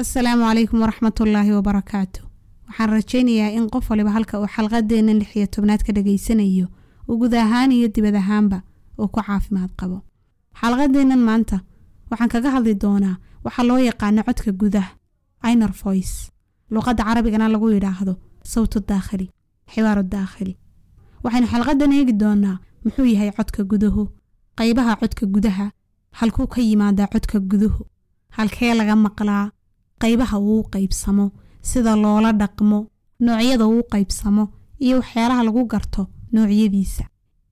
asalaamu calaykum waraxmatullaahi wabarakaatu waxaan rajaynayaa in qof waliba halka uu xalqadeenna lix iyo tobnaad ka dhageysanayo uu guud ahaan iyo dibad ahaanba uu ku caafimaad qabo. Xalqadeennan maanta waxaan kaga hadli doonaa waxaa loo yaqaano codka gudaha inor voice. Luqadda carabigana lagu yidhaahdo sawtu daakhili xiwaaru daakhili waxaynu xalqadan eegi doonaa muxuu yahay codka guduhu qaybaha codka gudaha halkuu ka yimaadaa codka guduhu halkee laga maqlaa qaybaha uu qaybsamo sida loola dhaqmo noocyada uu qaybsamo iyo waxyaalaha lagu garto noocyadiisa.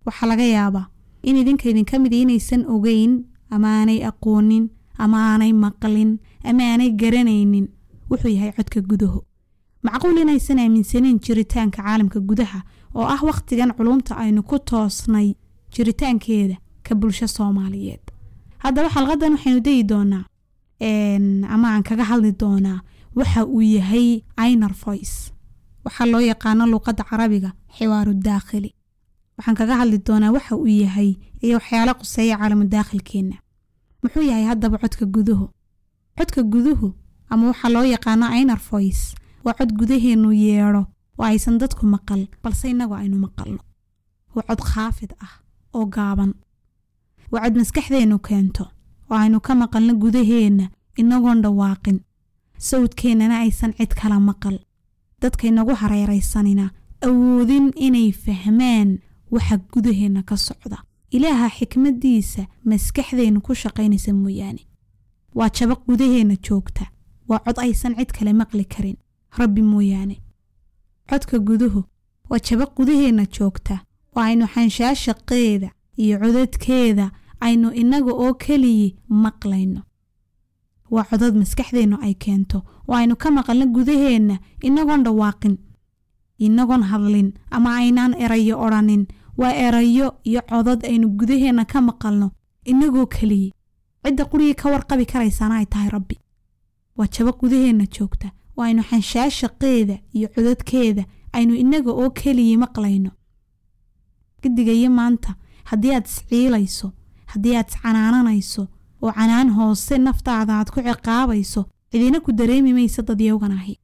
Waxaa laga yaabaa in idinka idinka mid inaysan ogeyn ama aanay aqoonin ama aanay maqlin ama aanay garanaynin wuxuu yahay codka guduhu macquul inaysan aaminsanayn jiritaanka caalamka gudaha oo ah wakhtigan culumta aynu ku toosnay jiritaankeeda ka bulsho soomaaliyeed. Haddaba xalqadan waxaynu dayi doonaa ama aan kaga hadli doonaa waxa uu yahay inor voice. Waxaa loo yaqaano luuqadda carabiga xiwaaru daakhili. Waxaan kaga hadli doonaa waxa uu yahay iyo waxyaalo quseeya caalamu daakhilkeenna muxuu yahay haddaba codka guduhu? Codka guduhu ama waxaa loo yaqaano inor voice waa cod gudaheennu yeedho oo aysan dadku maqal balse innagu aynu maqalno. Waa cod khaafid ah oo gaaban. Waa cod maskaxdeennu keento oo aynu ka maqalno gudaheenna inagoon dhawaaqin sawdkeennana aysan cid kala maqal. Dadkaynagu hareeraysanina awoodin inay fahmaan waxa gudaheenna ka socda. Ilaaha xikmaddiisa maskaxdeennu ku shaqaynaysa mooyaane. Waa jabaq gudaheenna joogta. Waa cod aysan cid kale maqli karin. Rabbi mooyaane. Codka guduhu waa jabaq gudaheenna joogta. Oo aynu xanshaashaqeeda iyo codadkeeda aynu innaga oo keliyi maqlayno. Waa codad maskaxdeennu ay keento oo aynu ka maqalno gudaheenna inagoon dhawaaqin inagoon hadlin ama aynaan erayo odhanin waa erayo iyo codad aynu gudaheenna ka maqalno inagoo keliyi cidda qurigii ka warqabi karaysana ay tahay rabbi. Waa jaba gudaheenna joogta oo aynu xanshaashaqeeda iyo codadkeeda aynu inaga oo keliyi maqlayno. Gidigayo maanta haddii aad isciilayso haddii aad iscanaananayso oo canaan hoose naftaada aad ku ciqaabayso cidina ku dareemi maysa dad yowgan ahi.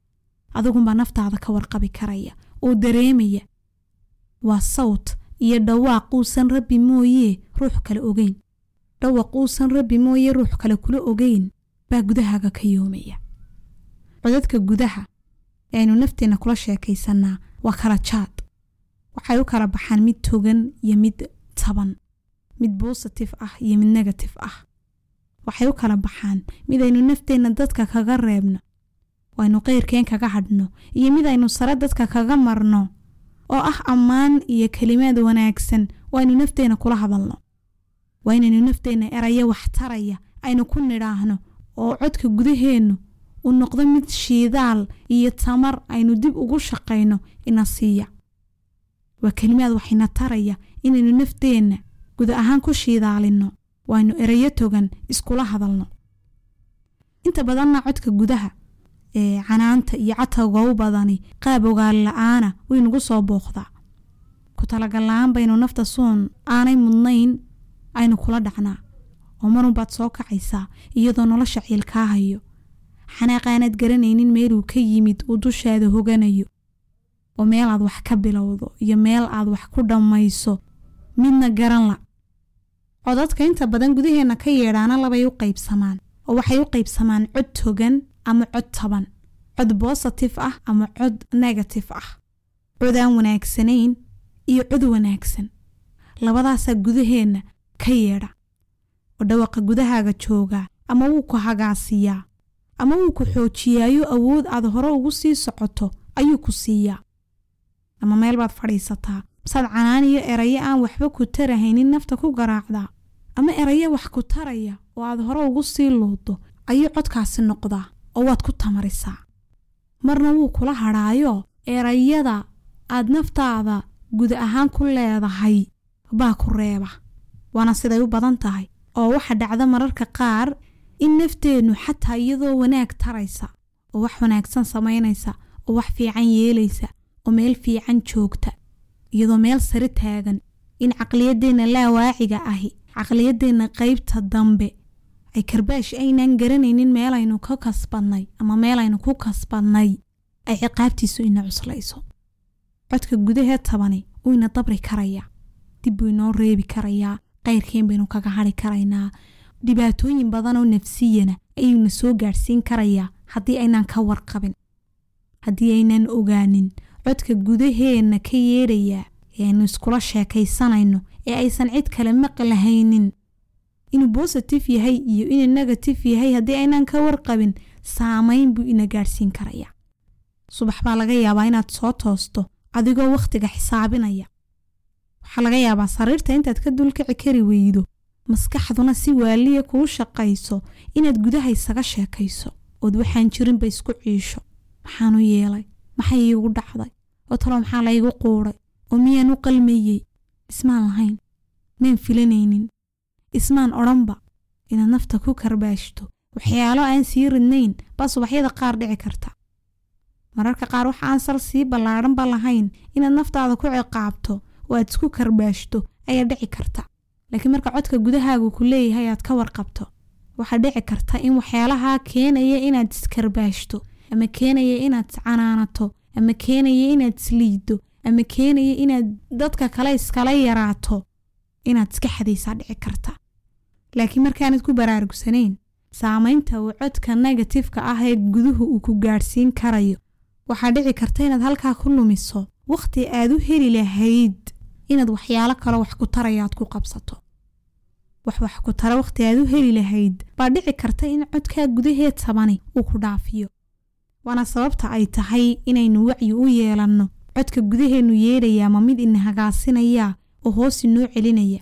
Adigunbaa naftaada ka warqabi karaya oo dareemaya. Waa sawt iyo dhawaaq uusan rabbi mooyee ruux kale ogeyn. Dhawaq uusan rabbi mooye ruux kale kula ogeyn baa gudahaaga ka yoomaya. Codadka gudaha ee aynu nafteenna kula sheekaysannaa waa kala jaad. Waxay u kala baxaan mid togan iyo mid taban mid bositif ah iyo mid negatif ah. Waxay u kala baxaan mid aynu nafteenna dadka kaga reebno waynu qeyrkeen kaga hadhno iyo mid aynu sare dadka kaga marno oo ah ammaan iyo kelimaad wanaagsan oo aynu nafteenna kula hadalno. Waa inaynu nafteenna erayo waxtaraya aynu ku nidhaahno oo codka gudaheennu uu noqdo mid shiidaal iyo tamar aynu dib ugu shaqayno ina siiya. Waa kelimaad waxayna taraya inaynu nafteenna guda ahaan ku shiidaalino. Waaynu erayo togan iskula hadalno. Inta badanna codka gudaha ee canaanta iyo catawga u badani qaab ogaal la'aana waynugu soo booqdaa. Ku talagal-la-aan baynu nafta suun aanay mudnayn aynu kula dhacnaa. Oo marunbaad soo kacaysaa iyadoo nolosha ciilkaa hayo. Xanaaqaanaad garanaynin meeluu ka yimid uu dushaada hoganayo. Oo meel aad wax ka bilowdo iyo meel aad wax ku dhammayso midna garan la codadka inta badan gudaheenna ka yeedhaana labay u qaybsamaan oo waxay u qaybsamaan cod togan ama cod taban cod bositif ah ama cod negatif ah cod aan wanaagsanayn iyo cod wanaagsan. Labadaasaa gudaheenna ka yeedha oo dhawaqa gudahaaga joogaa ama wuu ku hagaasiyaa ama wuu ku xoojiyaayo awood aad hore ugu sii socoto ayuu ku siiyaa. Ama meel baad fadhiisataa masaad canaan iyo erayo aan waxba ku tarahaynin nafta ku garaacdaa ama erayo wax ku taraya oo aad hore ugu sii luudo ayuu codkaasi noqdaa oo waad ku tamarisaa. Marna wuu kula hadhaayo erayada aad naftaada guda ahaan ku leedahay baa ku reeba. Waana siday u badan tahay oo waxa dhacda mararka qaar in nafteennu xataa iyadoo wanaag taraysa oo wax wanaagsan samaynaysa oo wax fiican yeelaysa oo meel fiican joogta iyadoo meel sare taagan in caqliyadeenna laawaaciga ahi caqliyadeenna qaybta dambe. Ay karbaash aynaan garanaynin meelaynu ka kasbadnay ama meelaynu ku kasbadnay. Ay ciqaabtiisu ina cuslayso. Codka gudahee tabani wuu ina dabri karayaa dib buu inoo reebi karayaa qayrkeen baynu kaga hadri karaynaa dhibaatooyin badan oo nafsiyana ayuuna soo gaadhsiin karayaa haddii aynaan ka warqabin. Haddii aynaan ogaanin codka gudaheenna ka yeedhayaa ee aynu iskula sheekaysanayno ee aysan cid kale maqlahaynin inuu bositif yahay iyo inuu negatif yahay haddii aynaan ka warqabin saamayn buu ina gaadhsiin karayaa subax baa laga yaabaa inaad soo toosto adigoo wakhtiga xisaabinaya. Waxaa laga yaabaa sariirta intaad ka dulkici kari weydo maskaxduna si waaliya kuu shaqayso inaad gudaha isaga sheekayso ood waxaan jirinba isku ciisho. Maxaanu yeelay maxay iigu dhacday? Oo talo maxaa laygu quudhay oo miyaan u qalmayey ismaan lahayn maan filanaynin. Ismaan odhanba inaad nafta ku karbaashto. Waxyaalo aan sii ridnayn baa subaxyada qaar dhici karta. Mararka qaar wax aan sal sii ballaadhanba lahayn inaad naftaada ku ciqaabto oo aad isku karbaashto ayaa dhici karta. Laakiin marka codka gudahaagu ku leeyahay aad ka warqabto. Waxaa dhici karta in waxyaalahaa keenaya inaad iskarbaashto ama keenaya inaad iscanaanato ama keenaya inaad isliiddo ama keenaya inaad dadka kale iskala yaraato inaad iska xadaysaa dhici karta. Laakiin markaanad ku baraarugsanayn saamaynta uu codka negatifka ah ee guduhu uu ku gaadhsiin karayo waxaa dhici karta inaad halkaa ku lumiso wakhti aad u heli lahayd inaad waxyaalo kale wax ku tarayaad ku qabsato. Wax wax ku tara wakhti aad u heli lahayd baa dhici karta in codkaa gudaheed tabani uu ku dhaafiyo. Waana sababta ay tahay inaynu wacyi u yeelanno codka gudaheennu yeedhayaa ma mid ina hagaasinayaa oo hoos inoo celinaya?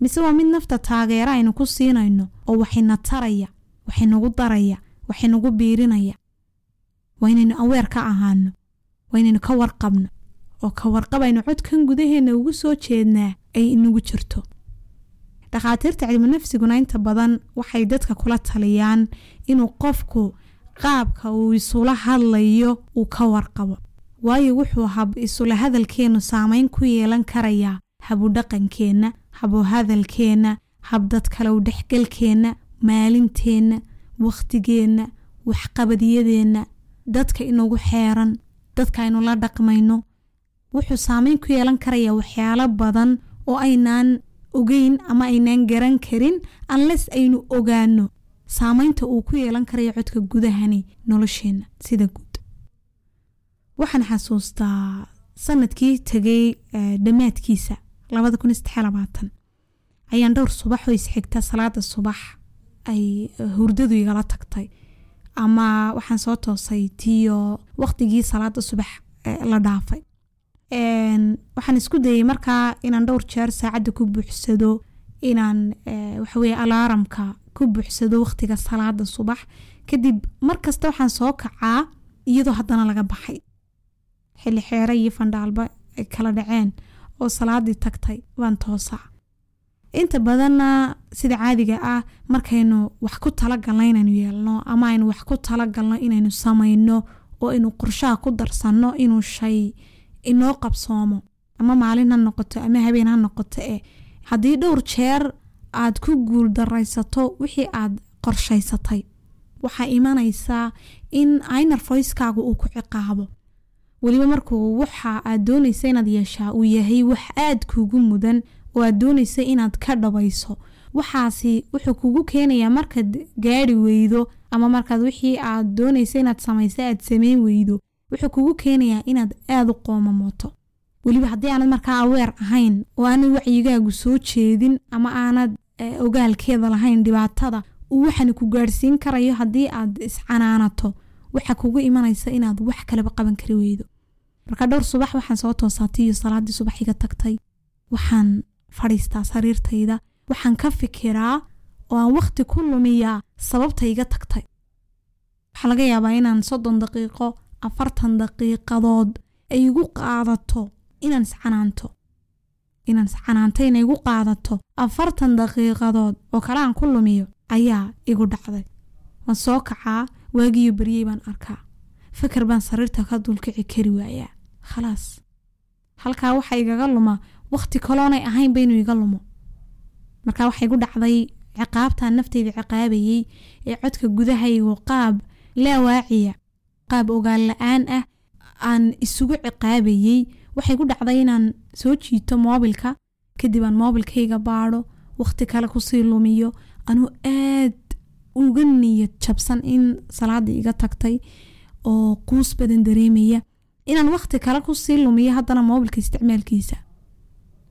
Mise waa mid nafta taageera aynu ku siinayno oo waxina taraya waxinagu daraya waxinagu biirinaya? Waa inaynu aweer ka ahaano waa inaynu ka warqabno oo ka warqabaynu codkan gudaheenna ugu soo jeednaa ay inagu jirto. Dhakhaatiirta cilminafsiguna inta badan waxay dadka kula taliyaan inuu qofku qaabka uu isula hadlayo uu ka warqabo waayo wuxuu hab isula hadalkeennu saamayn ku yeelan karayaa habudhaqankeenna habuhadalkeenna habdad kale u dhexgalkeenna maalinteenna wakhtigeenna waxqabadyadeenna dadka inagu xeeran dadka aynu la dhaqmayno. Wuxuu saamayn ku yeelan karayaa waxyaalo badan oo aynaan ogeyn ama aynaan garan karin unless aynu ogaano saamaynta uu ku yeelan karayo codka gudahani nolosheenna sida guud waxaan xasuustaa sannadkii tegay dhammaadkiisa ayaan dhowr subax oo isxigta salaada subax ay hurdadu igala tagtay. Ama waxaan soo toosay tiyo waqtigii salaada subax la dhaafay. Waxaan isku dayay markaa inaan dhowr jeer saacadda ku buuxsado inaan waxaweye alaaramka ku buuxsado waqtiga salaada subax. Kadib mar kasta waxaan soo kacaa iyadoo haddana laga baxay xilli xeere iyo fandhaalba ay kala dhaceen oo salaadii tagtay waan toosaa inta badanna sida caadiga ah markaynu wax ku talagalno inaynu yeelno ama aynu wax ku talagalno inaynu samayno oo aynu qorshaha ku darsanno inuu shay inoo qabsoomo ama maalin ha noqoto ama habeen ha noqoto eh haddii dhowr jeer aad ku guul daraysato wixii aad qorshaysatay waxaa imanaysaa in aynar foyskaagu uu ku ciqaabo weliba markuu waxa aad doonaysa inaad yeeshaa uu yahay wax aad kuugu mudan oo aad doonaysa inaad ka dhabayso. Waxaasi wuxuu kugu keenayaa markaad gaari weydo ama markaad wixii aad doonaysa inaad samaysa aad sameyn weydo. Wuxuu kugu keenayaa inaad aada u qoomamooto weliba haddii aanad markaa aweer ahayn oo aanad wacyigaagu soo jeedin ama aanad ogaalkeeda lahayn dhibaatada uu waxani ku gaadhsiin karayo haddii aad iscanaanato waxa kugu imanaysa inaad wax kaleba qaban kari weydo marka dhowr subax waxaan soo toosaatiyo salaadii subax iga tagtay. Waxaan fadhiistaa sariirtayda. Waxaan ka fikiraa oo aan wakhti ku lumiyaa sababta iga tagtay. Waxaa laga yaabaa inaan soddon daqiiqo afartan daqiiqadood ay igu qaadato inaan iscanaanto inaan iscanaanto inay igu qaadato afartan daqiiqadood oo kale aan ku lumiyo ayaa igu dhacday. Waan soo kacaa? Waagiyo beryey baan arkaa fikir baan sariirta ka dulkici kari waayaa. Khalaas. Halkaa waxa igaga luma wakhti kaloonay ahaynba inuu iga lumo. Marka waxaa igu dhacday ciqaabtaan nafteyda ciqaabayey ee codka gudahaygu qaab laa waaciya. Qaab ogaan la'aan ah aan isugu ciqaabayey. Waxay ku dhacday inaan soo jiito moobilka. Kadib aan moobilkayga baadho waqti kale ku sii lumiyo. Anuu aad uga niyad jabsan in salaadii iga tagtay oo quus badan dareemaya. Inaan waqti kale ku sii lumiyo haddana moobilka isticmaalkiisa.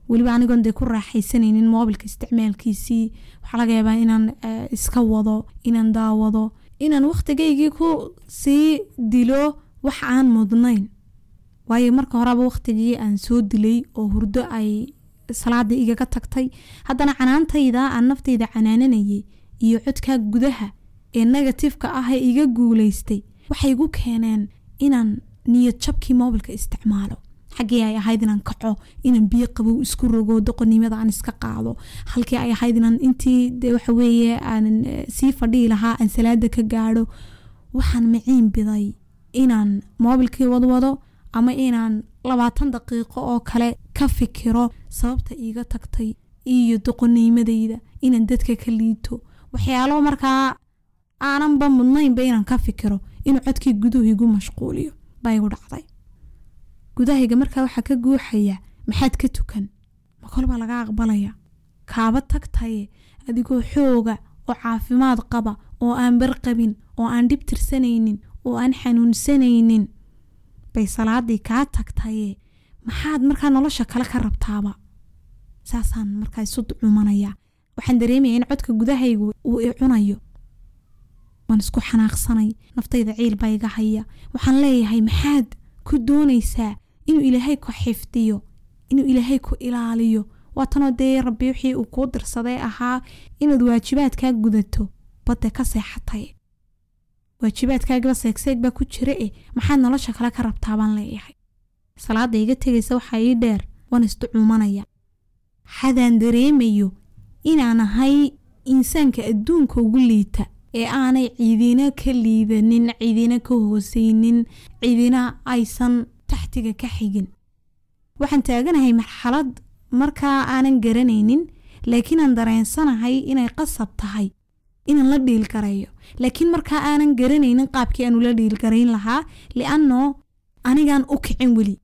Weliba anigoon dee ku raaxaysanaynin moobilka isticmaalkiisii. Waxaa laga yaabaa inaan iska wado inaan daawado inaan waqtigaygii ku sii dilo wax aan mudnayn. Waayo marka horeba waqtigii aan soo dilay oo hurdo ay salaadii igaga tagtay haddana canaantayda aan naftayda canaananayay iyo codkaa gudaha ee negatifeka ah ee iga guulaystay waxay igu keeneen inaan niyad jabkii moobilka isticmaalo. Xaggii ay ahayd inaan kaco inaan biyo qabow isku rogo doqonnimada aan iska qaado. Halkii ay ahayd inaan intii de waxaweeye aan sii fadhihi lahaa aan salaada ka gaadho waxaan maciin biday inaan moobilkii wadwado ama inaan labaatan daqiiqo oo kale ka fikiro sababta iiga tagtay iyo doqonimadayda inaan dadka ka liito. Waxyaalo markaa aananba mudnaynba inaan ka fikiro inuu codkii guduhu igu mashquuliyo baa igu dhacday. Gudahayga markaa waxaa ka guuxaya maxaad ka tukan? Ma kolbaa laga aqbalaya? Kaaba tagtaye adigoo xooga oo caafimaad qaba oo aan barqabin oo aan dhib tirsanaynin oo aan xanuunsanaynin bay salaadii kaa tagtaye. Maxaad markaa nolosha kale ka rabtaaba? Saasaan markaa isu cumanaya waxaan dareemaya in codka gudahaygu uu i cunayo waan isku xanaaqsanay. Naftayda ciil baa iga haya. Waxaan leeyahay maxaad ku doonaysaa inuu ilaahay ku xifdiyo inuu ilaahay ku ilaaliyo? Waatanoo dee rabbi wixii uu kuu dirsaday ahaa inaad waajibaadkaa gudato badde ka seexatay. Waajibaadkaagiba seegseeg baa ku jira eh maxaad nolosha kale ka rabtaa baan leeyahay. Salaada iga tegaysa waxaa ii dheer waan isducuumanaya xadaan dareemayo inaan ahay insaanka adduunka ugu liita ee aanay ciidina ka liidanin ciidina ka hoosaynin ciidina aysan taxtiga ka xigin. Waxaan taaganahay marxalad markaa aanan garanaynin laakiin aan dareensanahay inay qasab tahay inaan la dhiilgarayo laakiin markaa aanan garanaynin qaabkii aanu la dhiilgarayn lahaa liannoo anigaan u kicin weli.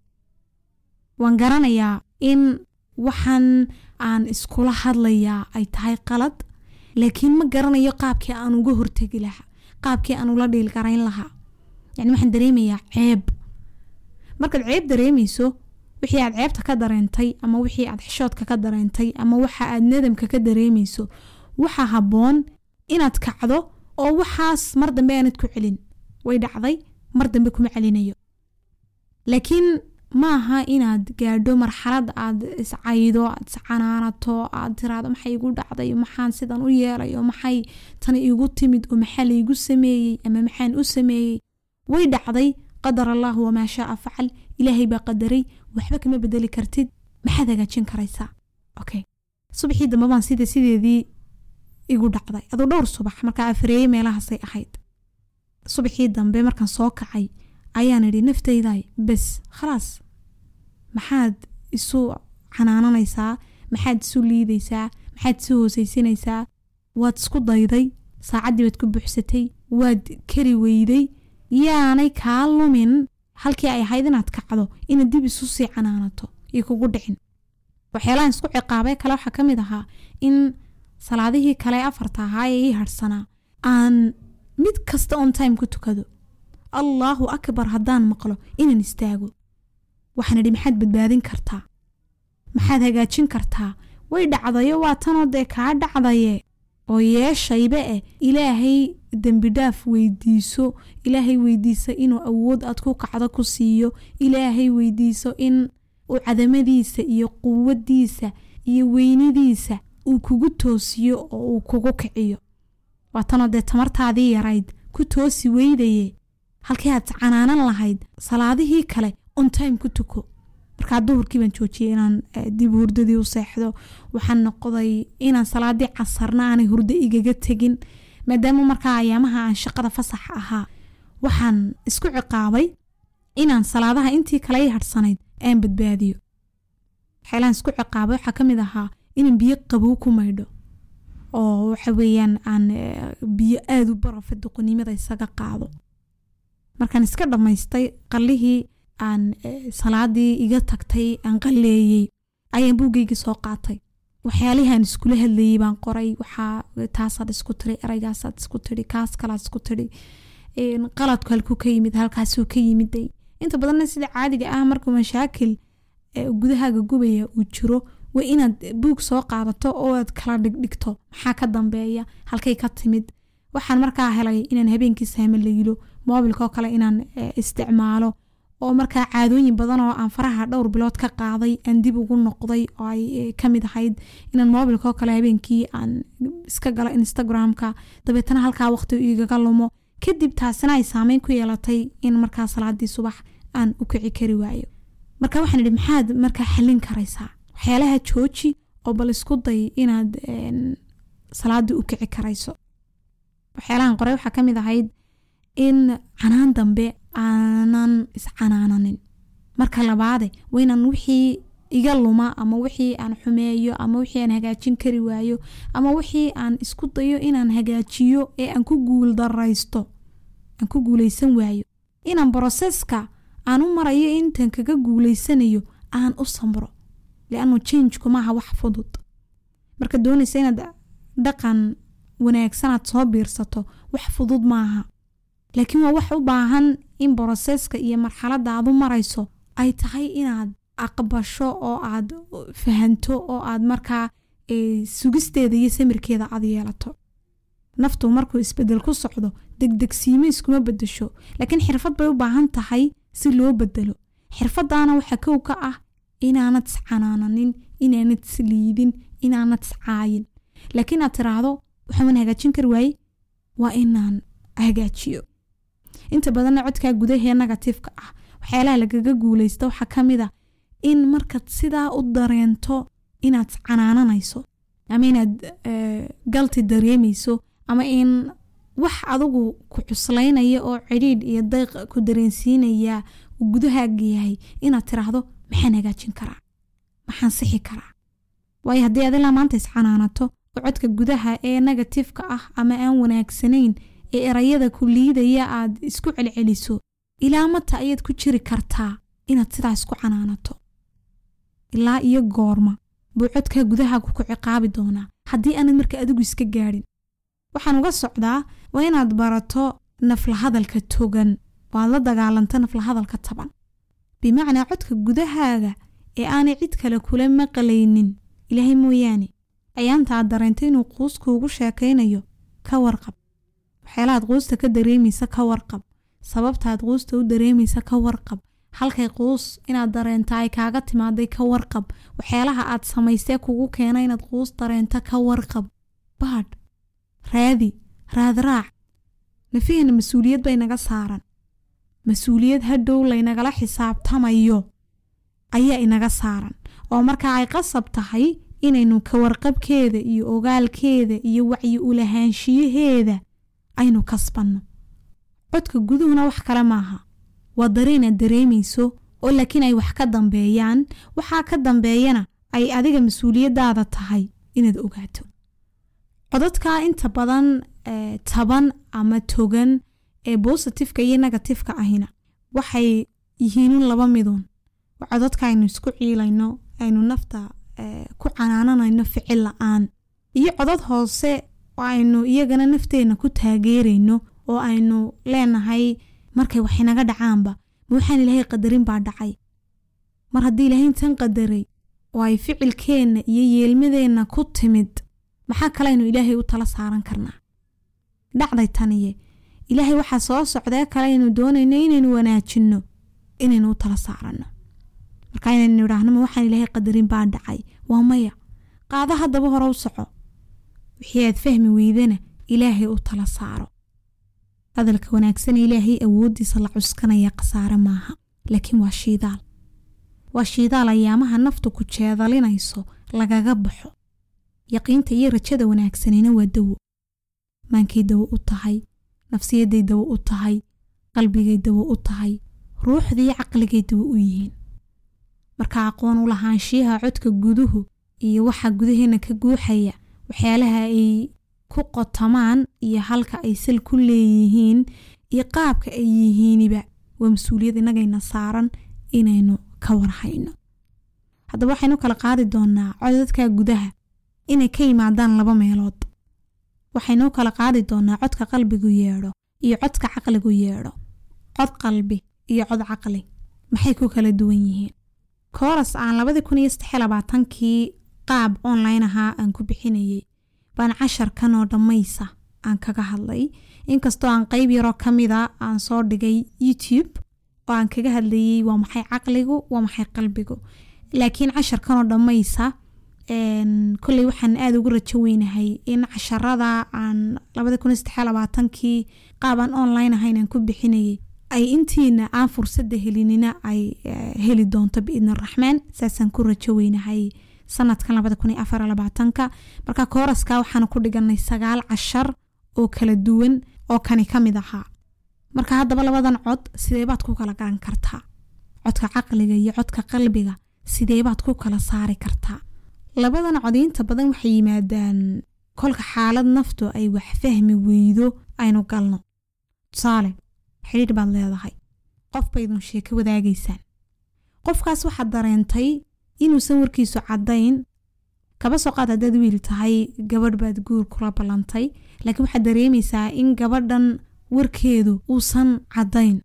Waan garanayaa in waxaan aan iskula hadlayaa ay tahay qalad laakiin ma garanayo qaabkii aan uga hortegi lahaa qaabkii aan ula dhiilgarayn lahaa. Yani waxaan dareemayaa ceeb. Markaad ceeb dareemayso wixii aad ceebta ka dareentay ama wixii aad xishoodka ka dareentay ama waxa aad nadamka ka dareemayso waxaa habboon inaad kacdo oo waxaas mar dambe aanad ku celin. Way dhacday mar dambe kuma celinayo. Laakiin maaha inaad gaadho marxalad aad iscaydo aad iscanaanato aad tiraado maxay igu dhacday maxaan sidan u yeelay oo maxay tani igu timid oo maxaa laygu sameeyey ama maxaan u sameeyey? Way dhacday. Qadar allah wamaa shaaa facal ilaahay baa qadaray. Waxba kama bedeli kartid. Maxaad hagaajin karaysaa. Okay subaxii dambe baan sida sideedii igu dhacday. Aduu dhowr subax markaa afareeyey meelahaasay ahayd. Subaxii dambe markaan soo kacay ayaan idhi naftayday bes khalaas. Maxaad isu canaananaysaa maxaad isu liidaysaa? Maxaad isu hoosaysinaysaa? Waad isku dayday saacaddii baad ku buuxsatay waad kari weyday. Yaanay kaa lumin halkii ay ahayd inaad kacdo inaad dib isu sii canaanato iyo kugu dhicin. Waxyaalahan isku ciqaabay kale waxaa ka mid ahaa in salaadihii kale afarta ahaa ee ii harhsanaa aan mid kasta on time ku tukado allaahu akbar haddaan maqlo inaan istaago. Waxaan idhi maxaad badbaadin kartaa? Maxaad hagaajin kartaa? Way dhacdayo waa tanoo dee kaa dhacdaye? Oo yeeshayba eh ilaahay dembidhaaf weydiiso. Ilaahay weydiiso inuu awood aad ku kacdo ku siiyo. Ilaahay weydiiso in uu cadamadiisa iyo quwadiisa iyo weynidiisa uu kugu toosiyo oo uu kugu kiciyo. Waa tanoo dee tamartaadii yarayd ku toosi weydaye halkii aad canaanan lahayd salaadihii kale on time ku tuko. Markaa duhurkii baan joojiyay inaan dib hurdadii u seexdo waxaan noqday inaan salaadii casarna aanay hurdo igaga tegin maadaama markaa ayaamaha aan shaqada fasax ahaa waxaan isku ciqaabay inaan salaadaha intii kale i hadhsanayd aan badbaadiyo. Waxyaalaan isku ciqaabay waxaa ka mid ahaa inaan biyo qabow ku maydho oo waxa weeyaan aan biyo aada u barafa doqonimada isaga qaado markaan iska dhammaystay qallihii aan salaadii iga tagtay aan qalleeyey ayaan buuggayga soo qaatay. Waxyaalihii aan iskula hadlayey baan qoray. Waxaa taasaad isku tiri eraygaasaad isku tiri kaas kalaad isku tiri qaladku halkuu ka yimid halkaasuu ka yimiday. Inta badanna sida caadiga ah marka mashaakil gudahaaga gubaya uu jiro waa inaad buug soo qaadato oo aad kala dhigdhigto. Maxaa ka dambeeya? Halkay ka timid. Waxaan markaa helay inaan habeenkii saamalaylo moobilkaoo kale inaan isticmaalo oo markaa caadooyin badan oo aan faraha dhowr bilood ka qaaday aan dib ugu noqday oo ay ka mid ahayd inaan moobilkaoo kale habeenkii aan iska galo instagramka. Dabeetana halkaa waqti igaga lumo. Kadib taasina ay saameyn ku yeelatay in markaa salaadii subax aan u kici kari waayo. Marka waxaan idhi maxaad markaa xallin karaysaa? Waxyaalaha jooji oo bal isku day inaad salaadii u kici karayso. Waxyaalahan qoray waxaa ka mid ahayd in canaan dambe aanan iscanaananin marka labaade waa inaan wixii iga luma ama wixii aan xumeeyo ama wixii aan hagaajin kari waayo ama wixii aan isku dayo inaan hagaajiyo ee aan ku guul daraysto aan ku guuleysan waayo. Inaan broseska aan u marayo intaan kaga guuleysanayo aan u samro. Liannu jangku maaha wax fudud. Marka doonaysa inaad dhaqan wanaagsanaad soo biirsato wax fudud maaha laakiin waa wax u baahan in broseska iyo marxaladda aad u marayso ay tahay inaad aqbasho oo aad fahanto oo aad markaa sugisteeda iyo samirkeeda aad yeelato. Naftu markuu isbeddel ku socdo degdegsiimo iskuma bedesho laakiin xirfad bay u baahan tahay si loo bedelo xirfadaana waxaa kow ka ah inaanad iscanaananin inaanad isliidin inaanad iscaayin laakiin aad tiraahdo waxaan hagaajin kari waaye waa inaan hagaajiyo inta badanna codkaa gudahee negatifeka ah waxyaalaha lagaga guuleysta waxaa ka mid a in markaad sidaa u dareento inaad iscanaananayso ama inaad galti dareemayso ama in wax adugu ku cuslaynaya oo cidhiidh iyo dayq ku dareensiinaya uu gudahaaga yahay inaad tiraahdo maxaan hagaajin karaa? Maxaan sixi karaa? Waayo haddii aad ilaa maanta iscanaanato oo codka gudaha ee negatifeka ah ama aan wanaagsanayn ee erayada ku liidaya aad isku celceliso ilaa mata ayaad ku jiri kartaa inaad sidaa isku canaanato. Ilaa iyo goorma buu codkaa gudahaagu ku ciqaabi doonaa. Haddii aanad marka adigu iska gaadhin waxaan uga socdaa waa inaad barato naflahadalka togan. Waad la dagaalanto naflahadalka taban. Bimacnaa codka gudahaaga ee aanay cid kale kula maqlaynin ilaahay mooyaane ayaanta aad dareento inuu quus kuugu sheekaynayo ka warqab waxyaalahaad quusta ka dareemaysa ka warqab sababtaad quusta u dareemaysa ka warqab halkay quus inaad dareenta ay kaaga timaaday ka warqab waxyaalaha aad samaystee kugu keena inaad quus dareento ka warqab baadh raadi raadraac nafiheena mas'uuliyad bay naga saaran mas'uuliyad hadhow laynagala xisaabtamayo. Ayaa inaga saaran oo markaa ay qasab tahay inaynu ka warqabkeeda iyo ogaalkeeda iyo wacyi ulahaanshiyaheeda aynu kasbanno codka guduhuna wax kale maaha. Waa dareenaad dareemayso oo laakiin ay wax ka dambeeyaan. Waxaa ka dambeeyana ay adiga mas'uuliyadaada tahay inaad ogaato. Codadkaa inta badan taban ama togan ee bositifeka iyo negatifeka ahina waxay yihiinun laba midun waa codadka aynu isku ciilayno aynu nafta ku canaananayno ficil la'aan. Iyo codad hoose oo aynu iyagana nafteenna ku taageerayno oo aynu leenahay markay wax inaga dhacaanba. Ma waxaan ilaahay qadarin baa dhacay. Mar haddii ilaahay intan qadaray oo ay ficilkeenna iyo yeelmadeenna ku timid maxaa kale aynu ilaahay u tala saaran karnaa? Dhacday taniye ilaahay waxaa soo socdee kale aynu doonayno inaynu wanaajinno inaynu u tala saaranno. Marka inaynu idhaahno ma waxaan ilaahay qadarin baa dhacay. Waa maya. Qaado haddaba hore u soco wixii aad fahmi weydana ilaahay u tala saaro. Hadalka wanaagsane ilaahay awooddiisa la cuskanaya khasaare maaha laakiin waa shiidaal waa shiidaal ayaamaha naftu ku jeedalinayso lagaga baxo. Yaqiinta iyo rajada wanaagsanina waa dawo. Maankay dawo u tahay nafsiyaday dawo u tahay qalbigay dawo u tahay ruuxdaiyo caqligay dawo u yihiin. Marka aqoon u lahaanshiyaha codka guduhu iyo waxa gudaheenna ka guuxaya waxyaalaha ay ku qotamaan iyo halka ay sal ku leeyihiin iyo qaabka ay yihiiniba waa mas'uuliyad innagayna saaran inaynu ka warhayno. Haddaba waxaynu kala qaadi doonaa codadka gudaha inay ka yimaadaan laba meelood. Waxaynu kala qaadi doonaa codka qalbigu yeedho iyo codka caqligu yeedho. Cod qalbi iyo cod caqli. Maxay ku kala duwan yihiin? Kooras aan labadii kun iyo saddex qaab online ahaa aan ku bixinayay. Baan casharkan oo dhammaysa aan kaga hadlay. Inkastoo aan qeyb yaroo ka mida aan soo dhigay youtube oo aan kaga hadlayay waa maxay caqligu waa maxay qalbigu. Laakiin casharkan oo dhammaysa kolley waxaan aada ugu rajo weynahay in casharada aan labadii kun iyo saddex labaatankii qaab aan online ahayn aan ku bixinayay ay intiina aan fursadda helinina ay heli doonto biidni araxmaan saasaan ku rajo weynahay sanadkan labada kun iyo afar labaatanka. Marka kooraska waxaanu ku dhiganay sagaal cashar oo kala duwan oo kani ka mid ahaa. Marka haddaba labadan cod sideebaad ku kala garan kartaa? Codka caqliga iyo codka qalbiga sideebaad ku kala saari kartaa? Labadan cod inta badan waxay yimaadaan kolka xaalad naftu ay wax fahmi weydo aynu galno. Tusaale xidhiidh baad leedahay. Qof baydun sheeko wadaagaysaan. Qofkaas waxaad dareentay inuusan warkiisu caddayn kaba soo qaad haddaad wiil tahay gabadh baad guur kula ballantay. Laakiin waxaad dareemaysaa in gabadhan warkeedu uusan caddayn.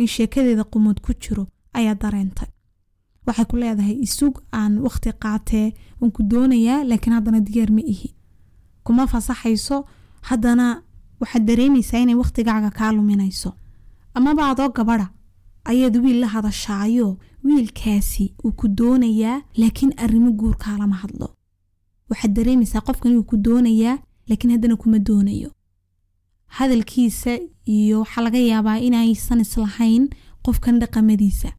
In sheekadeeda qumud ku jiro ayaad dareentay. Waxay ku leedahay isug aan wakhti qaatee waan ku doonayaa laakiin haddana diyaar ma ihi. Kuma fasaxayso haddana waxaad dareemaysaa inay wakhtigaaga kaa luminayso. Amaba adoo gabadha ayaad wiil la hadashaayo wiilkaasi uu ku doonayaa laakiin arrimo guurkaa lama hadlo. Waxaad dareemaysaa qofkan uu ku doonayaa laakiin haddana kuma doonayo. Hadalkiisa iyo waxaa laga yaabaa inaysan islahayn qofkan dhaqamadiisa.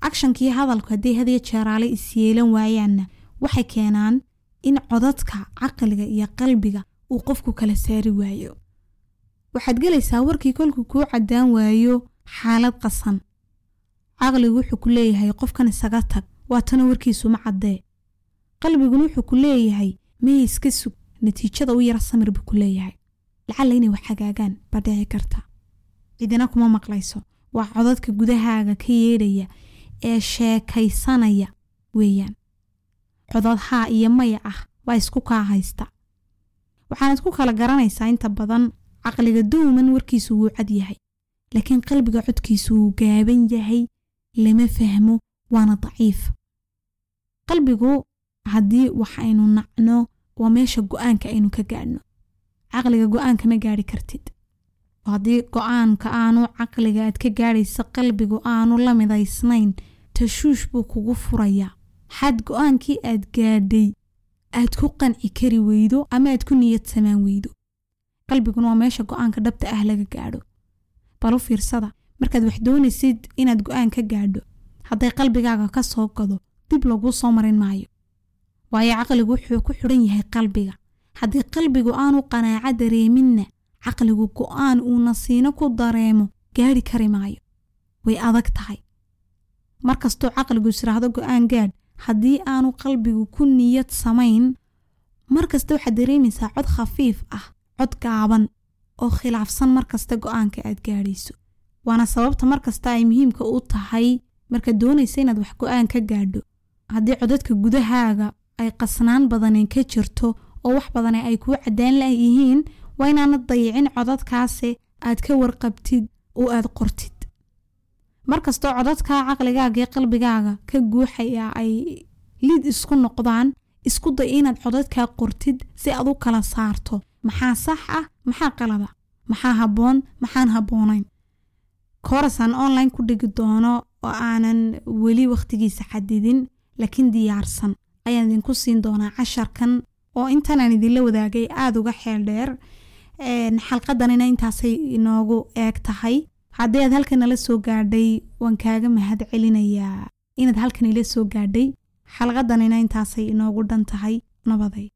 Akshankii hadalku hadday hadiyo jeeraale isyeelan waayaanna waxay keenaan in codadka caqliga iyo qalbiga uu qofku kala saari waayo. Waxaad gelaysaa warkii kolkuu kuu caddaan waayo xaalad qasan caqligu wuxuu ku leeyahay qofkan isaga tag waatana warkiisu ma caddee qalbiguna wuxuu ku leeyahay maya iska sug natiijada u yara samir buu ku leeyahay. Lacalla inay wax hagaagaan baa dhici karta. Cidina kuma maqlayso. Waa codadka gudahaaga ka yeedhaya ee sheekaysanaya weeyaan. Codad haa iyo maya ah waa isku kaa haysta. Waxaanad ku kala garanaysaa inta badan caqliga dowman warkiisu wuu cad yahay laakiin qalbiga codkiisu wuu gaaban yahay lama fahmo waana daciif. Qalbigu haddii wax aynu nacno waa meesha go'aanka aynu ka gaadhno. Caqliga go'aanka ma gaadhi kartid. Haddii go'aanka aanu caqliga aad ka gaadhaysa qalbigu aanu la midaysnayn tashuush buu kugu furayaa. Xad go'aankii aad gaadhay aad ku qanci kari weydo ama aad ku niyad samaan weydo. Qalbiguna waa meesha go'aanka dhabta ah laga gaadho. Balu fiirsada markaad wax doonaysid inaad go'aan ka gaadho hadday qalbigaaga ka soo gado dib laguu soo marin maayo. Waayo caqligu wuxuu ku xidhan yahay qalbiga. Haddii qalbigu aanu qanaaco dareeminna caqligu go'aan uu nasiino ku dareemo gaadhi kari maayo. Way adag tahay. Markastuu caqligu isiraahdo go'aan gaadh haddii aanu qalbigu ku niyad samayn markasta waxaad dareemaysaa cod khafiif ah cod gaaban oo khilaafsan markasta go'aanka aad gaadhayso waana sababta markasta ay muhiimka u tahay markaad doonaysa inaad wax go'aan ka gaadho. Haddii codadka gudahaaga ay qasnaan badaneen ka jirto oo wax badane ay kuu caddaan layihiin waa inaanad dayicin codadkaase aad ka warqabtid oo aad qortid. Markastoo codadka caqligaaga iyo qalbigaaga ka guuxaya ay lid isku noqdaan isku day inaad codadkaa qortid si aad u kala saarto. Maxaa sax ah? Maxaa qalada maxaa habboon? Maxaan habboonayn koorasaan online ku dhigi doono oo aanan weli wakhtigiisa xadidin laakiin diyaarsan. Ayaan idinku siin doonaa casharkan oo intanaan idinla wadaagay aada uga xeel dheer. Xalqadanina intaasay inoogu eeg tahay. Haddii aad halkan nala soo gaadhay waan kaaga mahad celinayaa. Inaad halkan ila soo gaadhay xalqadanina intaasay inoogu dhan tahay nabaday